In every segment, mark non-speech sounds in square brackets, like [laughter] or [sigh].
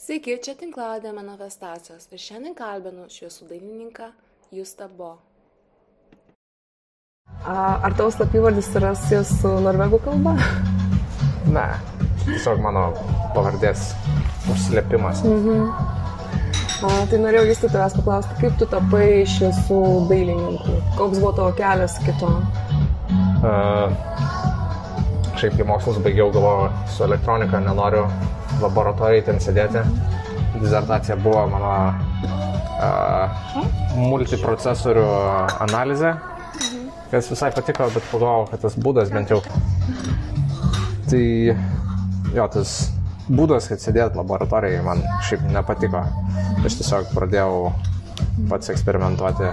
Sveiki, čia tinklalapė manifestacijos ir šiandien kalbinu šviesų dailininką Justą Bo. Ar tavo slapyvardis yra susijęs su norvegų kalba? Ne, tiesiog mano pavardės užslėpimas. Mhm. A, tai norėjau jūs tavęs paklausti, kaip tu tapai šviesų dailininku? Koks buvo tavo kelias iki to? Uh, šiaip kai mokslus baigiau, galvoju, su elektronika nenoriu laboratorijai ten sėdėti. Dizertacija buvo mano uh, multiprocesorių analizė, kas visai patiko, bet pagalvojau, kad tas būdas bent jau. Tai jo, tas būdas, kad sėdėt laboratorijai man šiaip nepatiko. Aš tiesiog pradėjau pats eksperimentuoti,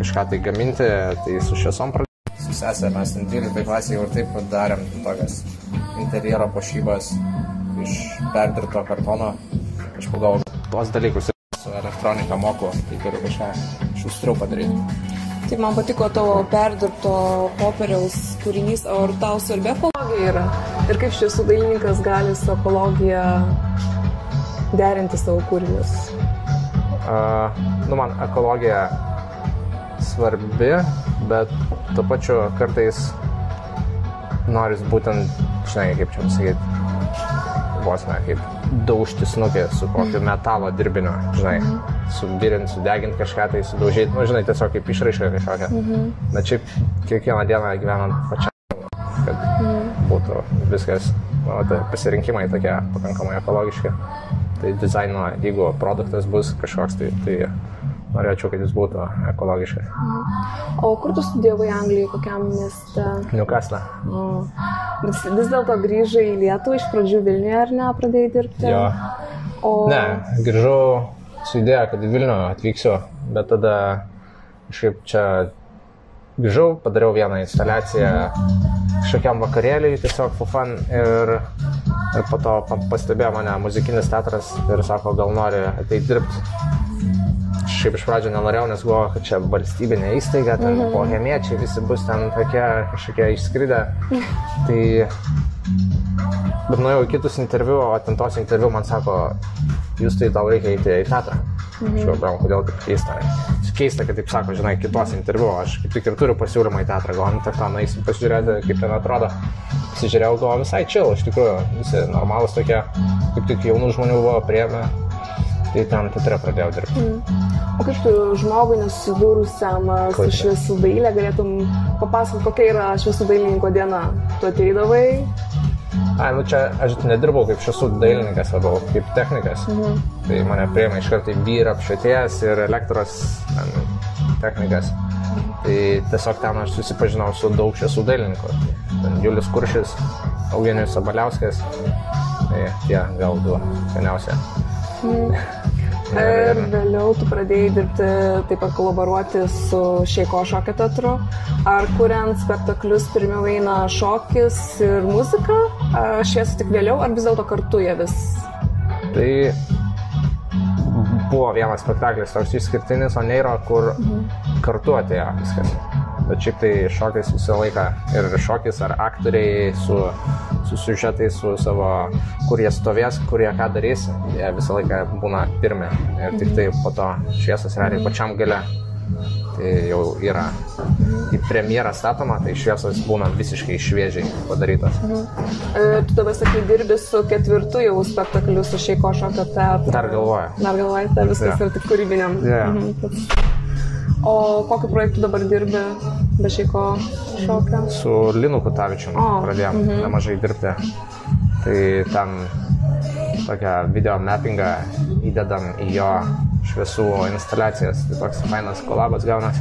kažką tai gaminti, tai su šviesom pradėjau. Su sesė mes 12 klasėje jau ir taip darėm tokias interjero pašybas iš perdirbto kartono. Aš pagalvojau, tuos dalykus su elektronika moku, tai turiu kažką šustriau padaryti. Tai man patiko tavo perdirbto popieriaus kūrinys, o ar tau svarbi ekologija yra? Ir kaip šviesų dailininkas gali su ekologija derinti savo kūrinius? Uh, nu, man ekologija svarbi, bet tuo pačiu kartais noris būtent, žinai, kaip čia pasakyti, vos ne, kaip daužti snukį su kokiu metalo dirbiniu, žinai, subirint, sudegint kažką tai, sudaužyti, nu, žinai, tiesiog kaip išraiška kažkokia. Mhm. Bet šiaip kiekvieną dieną gyvenant pačiam, kad mhm. būtų viskas, nu, tai pasirinkimai tokie pakankamai ekologiški. Tai dizaino, jeigu produktas bus kažkoks, tai, tai norėčiau, kad jis būtų ekologiškas. Mhm. O kur tu studijavai Anglijoje, kokiam mieste? Newcastle. O. Bet vis dėlto grįžai į Lietuvą, iš pradžių Vilniuje ar ne, pradėjai dirbti? Jo. O... Ne, grįžau su idėja, kad į Vilnių atvyksiu, bet tada kažkaip čia grįžau, padariau vieną instaliaciją kažkokiam vakarėliui, tiesiog for fun ir, ir po to pastebėjo mane muzikinis teatras ir sako, gal nori ateiti dirbti šiaip iš pradžio nenorėjau, nes galvojau, kad čia valstybinė įstaiga, ten mm -hmm. bohemiečiai visi bus ten tokie kažkokie išskridę. Tai... Bet nuėjau į kitus interviu, o ten tos interviu man sako, jūs tai tau reikia eiti į teatrą. Mhm. Aš galvoju, kodėl taip keista. Keista, kad taip sako, žinai, kitos interviu, aš kaip tik ir turiu pasiūlymą į teatrą, galvoju, nu, tak tą nueisim pasižiūrėti, kaip ten atrodo. Pasižiūrėjau, galvoju, visai čia, iš tikrųjų, visi normalus tokie, kaip tik jaunų žmonių buvo prieėmę, tai ten teatre pradėjau dirbti. Mm. O kaip tu žmogui nesusidūrusiam su šviesų dailė galėtum papasakoti, kokia yra šviesų dailininko diena? Tu ateidavai? Ai, nu čia aš nedirbau kaip šviesų dailininkas, labiau kaip technikas. Mhm. Tai mane prieima iš karto į vyrą apšvietėjas ir elektros ten, technikas. Tai tiesiog ten aš susipažinau su daug šviesų dailininkų. Julius Kuršis, Eugenijus Sabaliauskas. Tai tie gal du seniausia. Mhm. [laughs] Ir vėliau tu pradėjai dirbti, taip pat kolaboruoti su Šeiko šokio teatru. Ar kuriant spektaklius pirmiau eina šokis ir muzika, šies tik vėliau, ar vis dėlto kartu jie vis? Tai buvo vienas spektaklis toks išskirtinis, o neiro, kur mhm. kartu atėjo viskas. Bet šiaip tai šokis visą laiką ir šokis ar aktoriai su su siužetais, su savo, kur jie stovės, kur jie ką darys, jie visą laiką būna pirmi. Ir tik tai po to šviesos realiai pačiam gale. Tai jau yra į premjerą statoma, tai šviesos būna visiškai šviežiai padarytos. Mhm. E, tu dabar sakai, dirbi su ketvirtu jau spektakliu su Šeiko šokio teatru. Dar galvoju. Dar galvoju, tai viskas yeah. yra tik kūrybiniam. Yeah. Mhm. O kokiu projektu dabar dirbi? be šeiko šokio? Su Linu Kutavičiumi pradėjom mm -hmm. nemažai dirbti. Tai ten tokią video mappingą įdedam į jo šviesų instaliacijas. Tai toks fainas kolabas gaunas.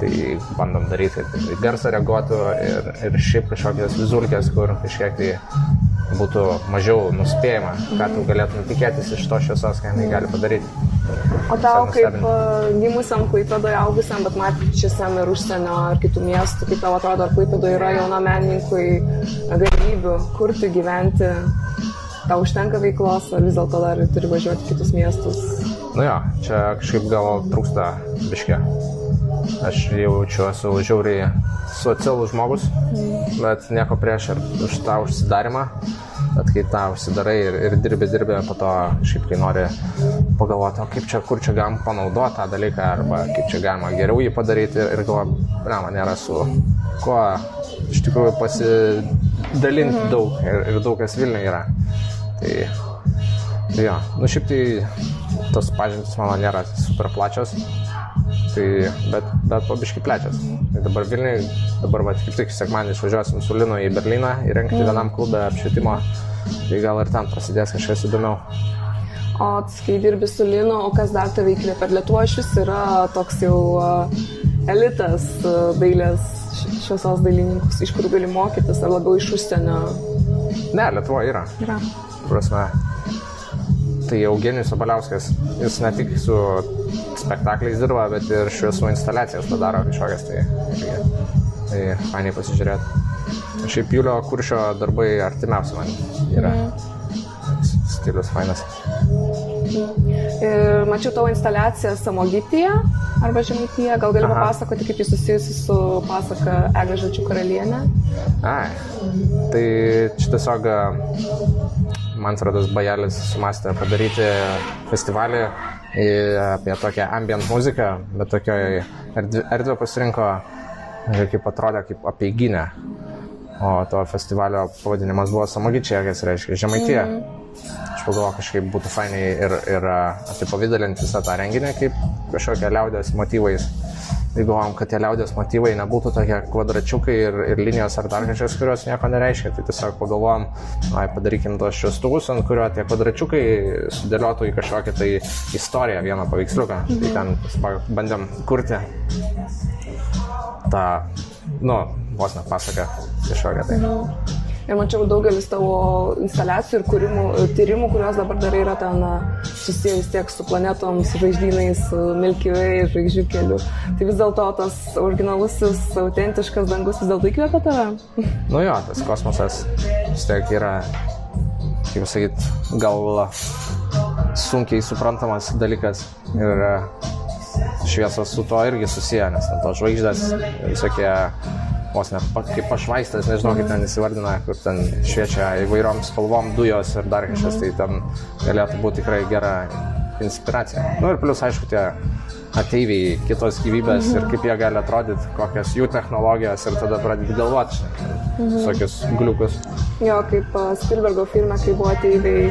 Tai bandom daryti, kad tai garsą reaguotų ir, ir šiaip kažkokias vizulkės, kur kažkiek tai būtų mažiau nuspėjama, ką tu galėtum tikėtis iš to šviesos, ką jinai gali padaryti. O tau kaip uh, gimusiam Klaipėdoje, augusiam, bet matyčiusiam ir užsienio ar kitų miestų, kaip tau atrodo, ar Klaipėdoje yra jauna menininkui galimybių kurti, gyventi, tau užtenka veiklos, ar vis dėlto dar turi važiuoti kitus miestus? Nu jo, čia kažkaip gal trūksta biškė. Aš jaučiu, esu žiauriai socialus žmogus, mm. bet nieko prieš ir už tą užsidarimą Bet kai tą užsidarai ir, ir dirbi, dirbi, po to šiaip kai nori pagalvoti, o kaip čia, kur čia galim panaudoti tą dalyką, arba kaip čia galima geriau jį padaryti ir galvoju, ne, man nėra su kuo iš tikrųjų pasidalinti mhm. daug ir, ir daug kas Vilniuje yra. Tai, tai jo, nu šiaip tai tos pažintis mano nėra super plačios, tai, bet, bet pabiškai plečias. Tai dabar Vilniui, dabar va, kaip tik sekmanį išvažiuosim su Linu į Berliną įrengti mm. vienam klube apšvietimo, tai gal ir ten prasidės kažkas įdomiau. O kai dirbi su Linu, o kas dar tave įkvėpia? Lietuva iš vis yra toks jau elitas dailės šviesos dailininkus, iš kurių gali mokytis, ar labiau iš užsienio? Ne, Lietuva yra. Yra. Prasme, tai Eugenijus Abaliauskas, jis ne tik su spektakliais dirba, bet ir šviesų instaliacijas padaro kažkokias, tai irgi, tai fainai pasižiūrėti. Šiaip Julio Kuršio darbai artimiausi man yra. Mm. Stilius fainas. Ir mačiau tavo instaliaciją Samogytyje arba Žemaityje. Gal gali papasakoti, kaip jis susijusi su pasaka Eglė Žačių karalienė? Ai, tai čia tiesiog Manfredas Bajelis sumastė padaryti festivalį apie tokią ambient muziką, bet tokioje erdvę pasirinko, kaip atrodė, kaip apeiginė. O to festivalio pavadinimas buvo Samogičiai, kas reiškia Žemaitija. Mm. Aš pagalvoju, kažkaip būtų fainai ir, ir apipavydalinti visą tą renginį kaip kažkokią liaudės motyvais tai galvom, kad tie liaudės motyvai nebūtų tokie kvadračiukai ir, ir linijos ar dar kažkas, kurios nieko nereiškia. Tai tiesiog pagalvom, ai, padarykim tos šviestuvus, ant kurio tie kvadračiukai sudėliotų į kažkokią tai istoriją, vieną paveiksliuką. Tai mhm. Tai ten bandėm kurti tą, nu, vos net pasaką kažkokią tai. Mhm. Ir mačiau daugelis tavo instaliacijų ir kūrimų, tyrimų, kuriuos dabar darai, yra ten susijęs tiek su planetom, su žvaigždynais, su Milky Way, žvaigždžių keliu. Tai vis dėlto tas originalusis, autentiškas dangus vis dėlto įkvėpia tave? Nu jo, tas kosmosas vis tiek yra, kaip sakyt, gal sunkiai suprantamas dalykas. Ir šviesos su to irgi susiję, nes tos žvaigždės visokie vos ne kaip pašvaistas, nežinau kaip ten įsivardina, kur ten šviečia įvairiom spalvom dujos ir dar kažkas, tai ten galėtų būti tikrai gera inspiracija. Na nu, ir plus, aišku, tie ateiviai, kitos gyvybės mhm. ir kaip jie gali atrodyti, kokios jų technologijos ir tada pradėti galvoti, mhm. visokius gliukus. Jo, kaip Spielbergo filme, kai buvo ateiviai,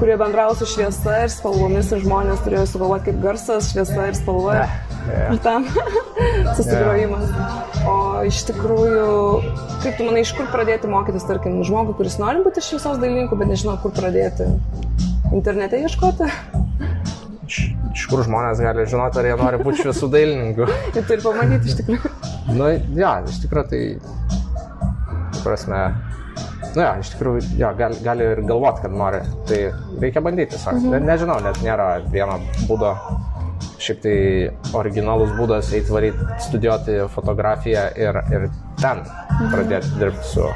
kurie bendravo su šviesa ir spalvomis ir žmonės turėjo sugalvoti kaip garsas, šviesa ir spalva. Ne. Yeah. Ir tam [laughs] susigrojimas. O iš tikrųjų, kaip tu manai, iš kur pradėti mokytis, tarkim, žmogui, kuris nori būti šviesos dailininku, bet nežino, kur pradėti? Internete ieškoti? Iš, iš kur žmonės gali žinoti, ar jie nori būti šviesų dailininku? [laughs] Ir turi pamatyti iš tikrųjų. Nu, ja, iš tikrųjų tai, prasme, Nu, ja, iš tikrųjų, jo, gali, gali ir galvoti, kad nori. Tai reikia bandyti tiesiog. Mhm. Ne, nežinau, net nėra vieno būdo šiaip tai originalus būdas eiti varyti, studijuoti fotografiją ir, ir ten mhm. pradėti dirbti su.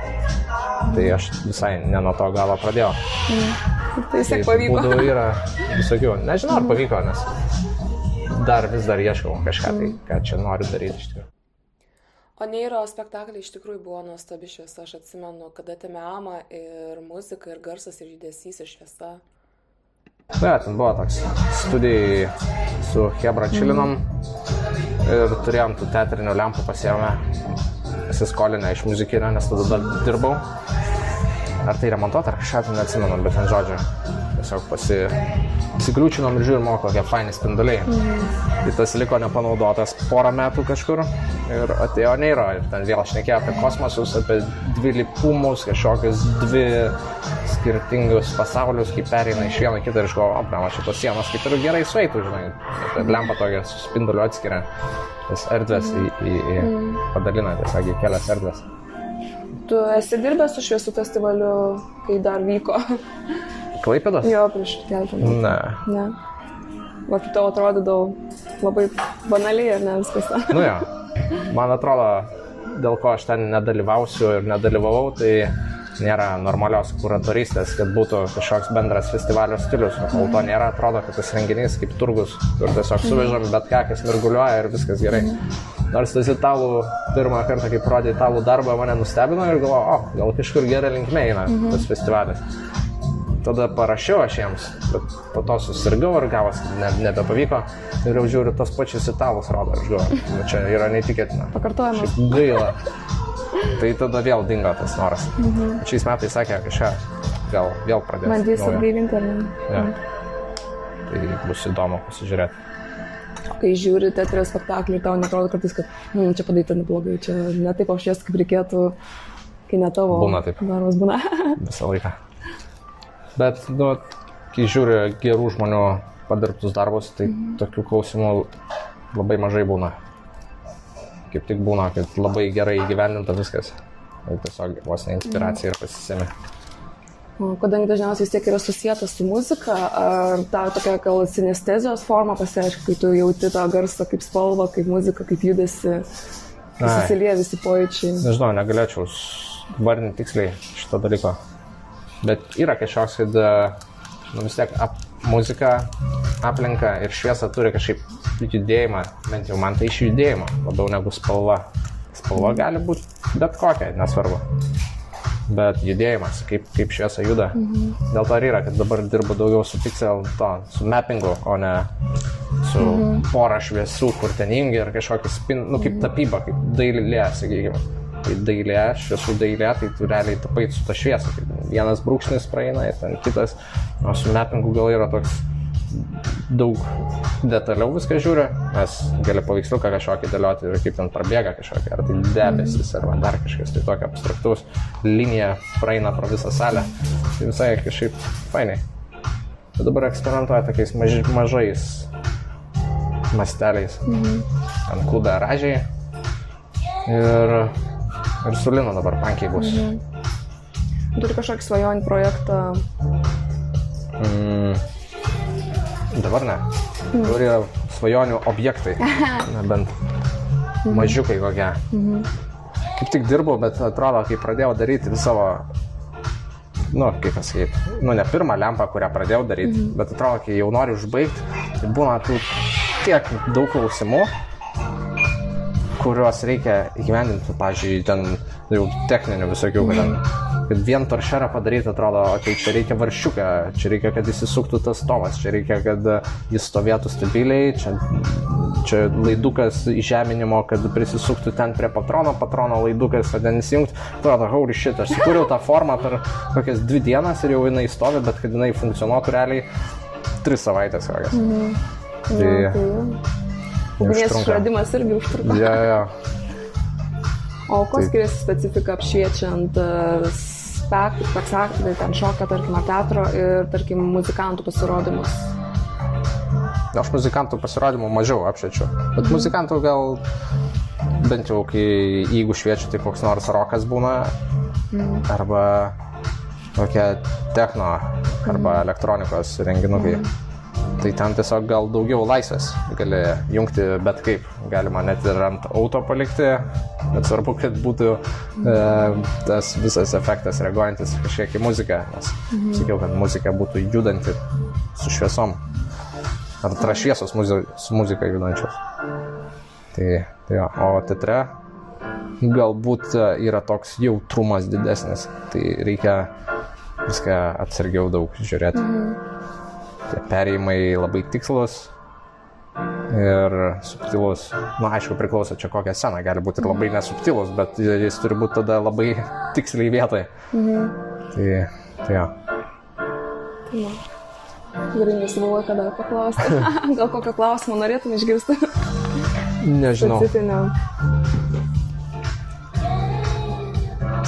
Tai aš visai ne nuo to galo pradėjau. Mhm. Tai vis tiek pavyko. Būdų yra visokių. Nežinau, ar pavyko, nes dar vis dar ieškau kažką, tai, ką čia noriu daryti iš tikrųjų. O Neiro spektakliai iš tikrųjų buvo nuostabi šviesa, aš atsimenu, kada tame ama ir muzika, ir garsas, ir judesys, ir šviesa. Ne, ten buvo toks studijai su Hebra Čilinom ir turėjom tų teatrinių lempų pasiemę, pasiskolinę iš muzikinio, nes tada dar dirbau. Ar tai remontuoti, ar kažką, tai neatsimenu, bet ten žodžiu, tiesiog pasi, pasikliūčinom ir žiūrim, kokie faini spinduliai. Mm. Tai tas liko nepanaudotas porą metų kažkur ir atėjo Neiro ir ten vėl šnekėjo apie kosmosus, apie dvilypumus, kažkokius dvi skirtingus pasaulius, kaip pereina iš vieno kitą ir iš ko, o, ne, šitos sienos kaip ir gerai sueitų, žinai, lempa tokia su spinduliu atskiria tas erdvės į, į, į mm. padalina tiesiog į kelias erdvės. Tu esi dirbęs su šviesų festivaliu, kai dar vyko? Klaipėdas? Jo, prieš keletą metų. Ne. Ne. Va, kaip tau atrodydavo labai banaliai, ar ne viskas? nu jo. [laughs] Man atrodo, dėl ko aš ten nedalyvausiu ir nedalyvavau, tai nėra normalios kuratoristės, kad būtų kažkoks bendras festivalio stilius, o kol to nėra, atrodo, kad tas renginys kaip turgus, kur tiesiog suvežam bet ką, kas mirguliuoja ir viskas gerai. Nors tas italų pirmą kartą, kai parodė italų darbą, mane nustebino ir galvoju, o, gal kažkur gerai linkme eina tas festivalis. Tada parašiau aš jiems, bet po to susirgau ir gavos, ne, nebepavyko. Ir jau žiūriu, tos pačius italus rodo, aš galvoju, nu, čia yra neįtikėtina. Pakartojimas. Gaila. Tai tada vėl dingo tas noras. Mhm. Šiais metais sakė kažką, gal vėl pradės. Bandys atgaivinti, ar ne? Jo. Tai bus įdomu pasižiūrėti. Kai žiūri teatro spektaklį ir tau netrodo kartais, kad hm, čia padaryta neblogai, čia ne taip apšvies, kaip reikėtų, kai ne tavo Būna taip. darbas būna. [laughs] visą laiką. Bet, nu, kai žiūri gerų žmonių padirbtus darbus, tai Mhm. tokių klausimų labai mažai būna. Kaip tik būna, kad labai gerai įgyvendinta viskas. Ir tiesiog vos ne inspiracija ir pasisemi. O Kadangi dažniausiai vis tiek yra susijęta su muzika, ar ta tokia gal sinestezijos forma pasiaiškia, kai tu jauti tą garsą kaip spalvą, kaip muziką, kaip judesi, susilieja visi pojūčiai. Nežinau, negalėčiau vardinti tiksliai šito dalyko. Bet yra kažkoks, kad nu, vis tiek ap, muzika, aplinka ir šviesa turi kažkaip judėjimą, bent jau man tai iš judėjimo, labiau negu spalva. Spalva gali būti bet kokia, nesvarbu. Bet judėjimas, kaip, kaip šviesa juda. Mhm. Dėl to ir yra, kad dabar dirbu daugiau su pixel, to, su mappingu, o ne su mhm. pora šviesų, kur ten jungi ir kažkokį spin, nu kaip tapyba, kaip dailė, sakykime. Tai dailė, šviesų dailė, tai tu realiai tapai su ta šviesa. Tai vienas brūkšnis praeina ir ten kitas, o su mappingu gal yra toks daug detaliau viską žiūri, nes gali paveiksliuką kažkokį dėlioti ir kaip ten prabėga kažkokia, ar tai debesis, ar dar kažkas, tai tokio abstraktaus linija praeina pro visą salę. Tai visai kažkaip fainai. Bet dabar eksperimentuoja tokiais maž, mažais masteliais. Mhm. Ant klube ražiai. Ir, ir su Linu dabar pankiai bus. Mhm. Turi kažkokį svajonių projektą, Mm, dabar ne. Dabar yra svajonių objektai. [laughs] Na, bent mažiukai kokie. Kaip tik dirbau, bet atrodo, kai pradėjau daryti savo, nu, kaip pasakyti, nu, ne pirmą lempą, kurią pradėjau daryti, bet atrodo, kai jau noriu užbaigti, tai būna tų tiek daug klausimų, kuriuos reikia įgyvendinti, pavyzdžiui, ten jau techninių visokių, kad, ten, kad vien toršerą padaryti, atrodo, tai čia reikia varščiuką, čia reikia, kad įsisuktų tas tomas, čia reikia, kad jis stovėtų stabiliai, čia, čia laidukas įžeminimo, kad prisisuktų ten prie patrono, patrono laidukas, kad ten įsijungtų. Atrodo, holy shit, aš sukūriau tą formą per kokias dvi dienas ir jau jinai stovi, bet kad jinai funkcionuotų realiai tris savaitės kokias. Mhm. Tai, ugnies užtrunka. išradimas irgi užtruko. Ja, ja. O kuo Tai- skiriasi specifika apšviečiant e, spek, spektaklį, ten šoką, tarkim, ar teatro ir, tarkim, muzikantų pasirodymus? Aš muzikantų pasirodymų mažiau apšviečiu, bet muzikantų gal bent jau, kai jeigu šviečia, tai koks nors rokas būna, arba tokia techno, arba elektronikos renginukai. Tai ten tiesiog gal daugiau laisvės gali jungti bet kaip. Galima net ir ant auto palikti, bet svarbu, kad būtų e, tas visas efektas reaguojantis kažkiek į muziką. Nes sakiau, kad muzika būtų judanti su šviesom. Ar trašviesos su muzika judančios. Tai, tai jo. O teatre galbūt e, yra toks jautrumas didesnis. Tai reikia viską atsargiau daug žiūrėti. Tie perėjimai labai tikslus ir subtilus. Na, aišku, priklauso čia kokią sceną. Gali būti ir labai nesubtilus, bet jis turi būti tada labai [laughs] tiksliai vietoje. Tai, tai jo. Gerai, nesigalvoju, kada paklausti. [laughs] Gal kokio klausimo norėtum išgirsti? Nežinau. Specifinio.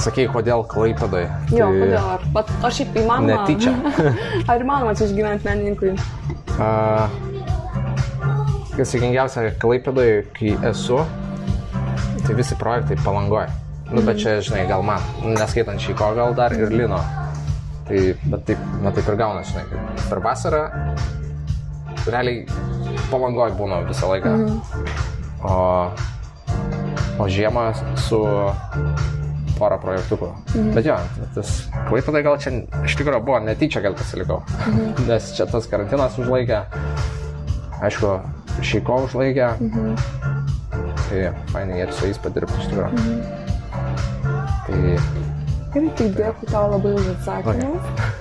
Sakei, kodėl klaipėdai? Jo, kodėl? Ar, pat, o šiaip įmanoma? Netyčia. [laughs] Ar įmanoma čia išgyventi menininkui? A, kas įgingiausia, klaipėdai, kai esu, tai visi projektai palangoja. Nu, bet čia, žinai, gal man, neskaitant šį ko gal dar ir lino. Tai, bet taip, na taip ir gauna, žinai, per vasarą realiai palangoj būna visą laiką. O, o žiemą su porą projektukų. Mhm. Bet jo, tas klaipėdai gal čia iš tikrųjų buvo netyčia, kad pasilikau. Mhm. [laughs] Nes čia tas karantinas užlaikė, aišku, šeiko užlaikė. Mhm. Tai fainai ir su jais padirbti iš tikrųjų. Mhm. Tai... Gerai, tai dėkui tau labai už atsakymą. Okay.